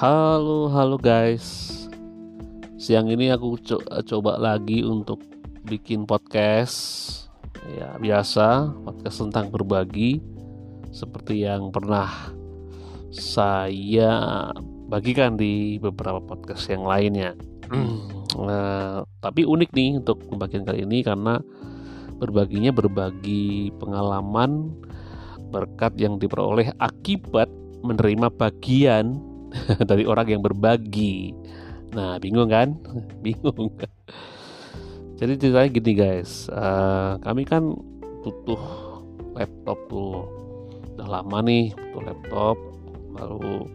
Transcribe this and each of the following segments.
Halo, halo guys. Siang ini aku co coba lagi untuk bikin podcast. Ya, biasa, podcast tentang berbagi seperti yang pernah saya bagikan di beberapa podcast yang lainnya. nah, tapi unik nih untuk pembagian kali ini karena berbaginya berbagi pengalaman berkat yang diperoleh akibat menerima bagian dari orang yang berbagi. Nah, bingung kan? bingung. Jadi ceritanya gini guys, uh, kami kan butuh laptop tuh, udah lama nih butuh laptop. Lalu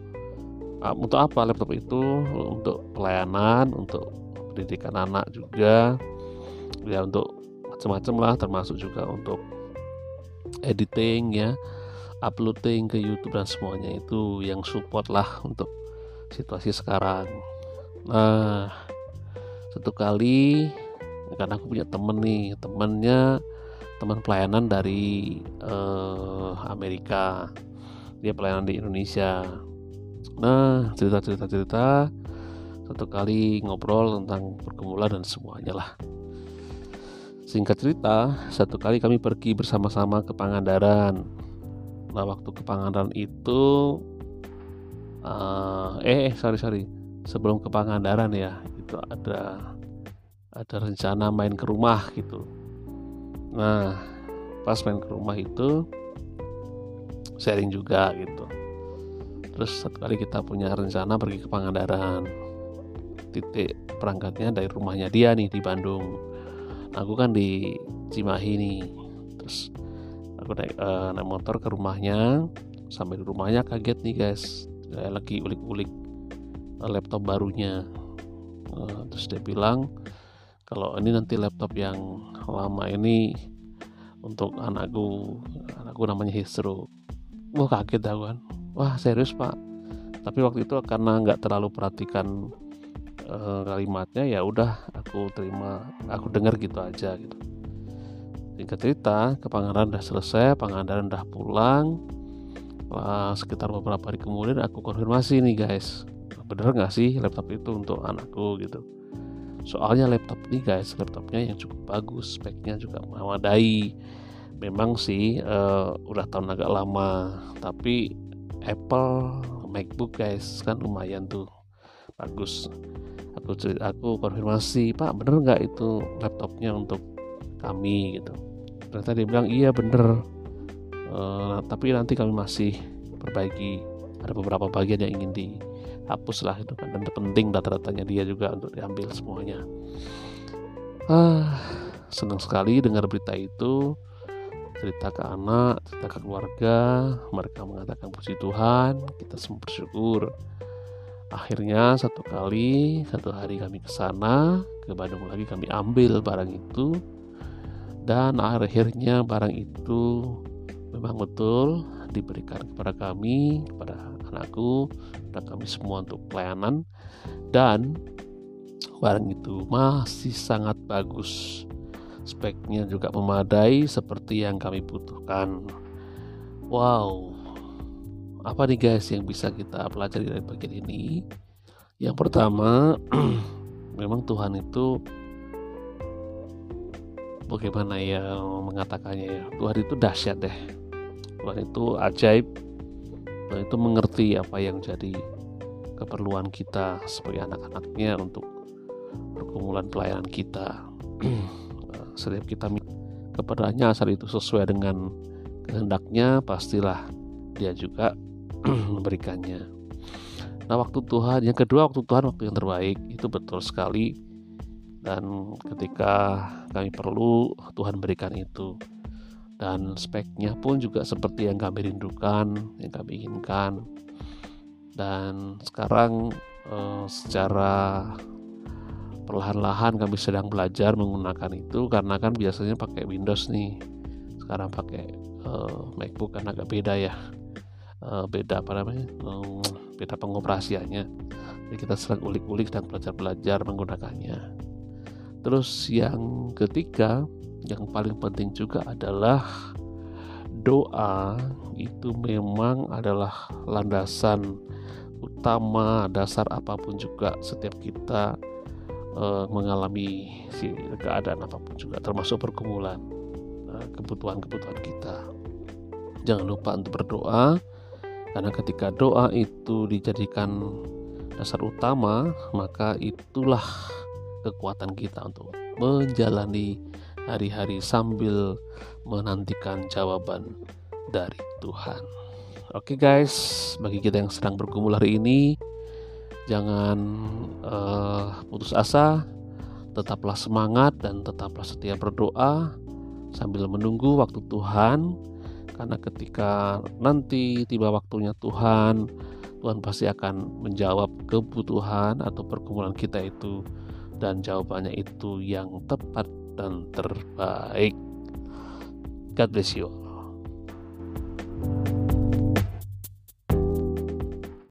uh, untuk apa laptop itu? Untuk pelayanan, untuk pendidikan anak juga, ya untuk macam-macam lah, termasuk juga untuk editing ya uploading ke YouTube dan semuanya itu yang support lah untuk situasi sekarang. Nah, satu kali karena aku punya temen nih, temennya teman pelayanan dari uh, Amerika, dia pelayanan di Indonesia. Nah, cerita-cerita cerita satu kali ngobrol tentang pergumulan dan semuanya lah. Singkat cerita, satu kali kami pergi bersama-sama ke Pangandaran nah waktu ke Pangandaran itu uh, eh, sorry sorry. Sebelum ke Pangandaran ya itu ada ada rencana main ke rumah gitu. Nah pas main ke rumah itu sharing juga gitu. Terus satu kali kita punya rencana pergi ke Pangandaran. Titik perangkatnya dari rumahnya dia nih di Bandung. Aku kan di Cimahi nih. Terus naik, uh, naik motor ke rumahnya. Sampai di rumahnya kaget nih guys. Saya lagi ulik-ulik uh, laptop barunya. Uh, terus dia bilang kalau ini nanti laptop yang lama ini untuk anakku anakku namanya Histro wah kaget aku kan. Wah serius pak? Tapi waktu itu karena nggak terlalu perhatikan kalimatnya ya udah aku terima aku dengar gitu aja gitu Singkat cerita, ke Pangandaran udah selesai, Pangandaran udah pulang. Wah, sekitar beberapa hari kemudian aku konfirmasi nih guys, bener nggak sih laptop itu untuk anakku gitu. Soalnya laptop ini guys, laptopnya yang cukup bagus, speknya juga memadai. Memang sih uh, udah tahun agak lama, tapi Apple MacBook guys kan lumayan tuh bagus. Aku aku konfirmasi, Pak bener nggak itu laptopnya untuk kami gitu. Ternyata dia bilang iya bener. Uh, tapi nanti kami masih perbaiki. Ada beberapa bagian yang ingin dihapus lah itu kan. Dan penting data-datanya dia juga untuk diambil semuanya. Ah senang sekali dengar berita itu. Cerita ke anak, cerita ke keluarga, mereka mengatakan puji Tuhan, kita semua bersyukur. Akhirnya satu kali, satu hari kami ke sana, ke Bandung lagi kami ambil barang itu, dan akhirnya barang itu memang betul diberikan kepada kami, kepada anakku, kepada kami semua untuk pelayanan dan barang itu masih sangat bagus. Speknya juga memadai seperti yang kami butuhkan. Wow, apa nih guys yang bisa kita pelajari dari bagian ini? Yang pertama, memang Tuhan itu bagaimana ya mengatakannya ya? Tuhan itu dahsyat deh. Tuhan itu ajaib. Tuhan itu mengerti apa yang jadi keperluan kita sebagai anak-anaknya untuk pergumulan pelayanan kita. Setiap kita kepadanya asal itu sesuai dengan kehendaknya pastilah dia juga memberikannya. Nah waktu Tuhan yang kedua waktu Tuhan waktu yang terbaik. Itu betul sekali dan ketika kami perlu Tuhan berikan itu. Dan speknya pun juga seperti yang kami rindukan yang kami inginkan. Dan sekarang eh, secara perlahan-lahan kami sedang belajar menggunakan itu. Karena kan biasanya pakai Windows nih. Sekarang pakai eh, MacBook kan agak beda ya. Eh, beda apa namanya? Eh, beda pengoperasiannya. Jadi kita sedang ulik-ulik dan belajar-belajar menggunakannya Terus yang ketiga, yang paling penting juga adalah doa. Itu memang adalah landasan utama dasar apa pun juga setiap kita uh, mengalami si keadaan apa pun juga termasuk pergumulan uh, kebutuhan-kebutuhan kita. Jangan lupa untuk berdoa karena ketika doa itu dijadikan dasar utama maka itulah kekuatan kita untuk menjalani hari-hari sambil menantikan jawaban dari Tuhan. Oke okay guys, bagi kita yang sedang bergumul hari ini, jangan uh, putus asa, tetaplah semangat dan tetaplah setia berdoa sambil menunggu waktu Tuhan karena ketika nanti tiba waktunya Tuhan Tuhan pasti akan menjawab kebutuhan atau pergumulan kita itu dan jawabannya itu yang tepat dan terbaik. God bless you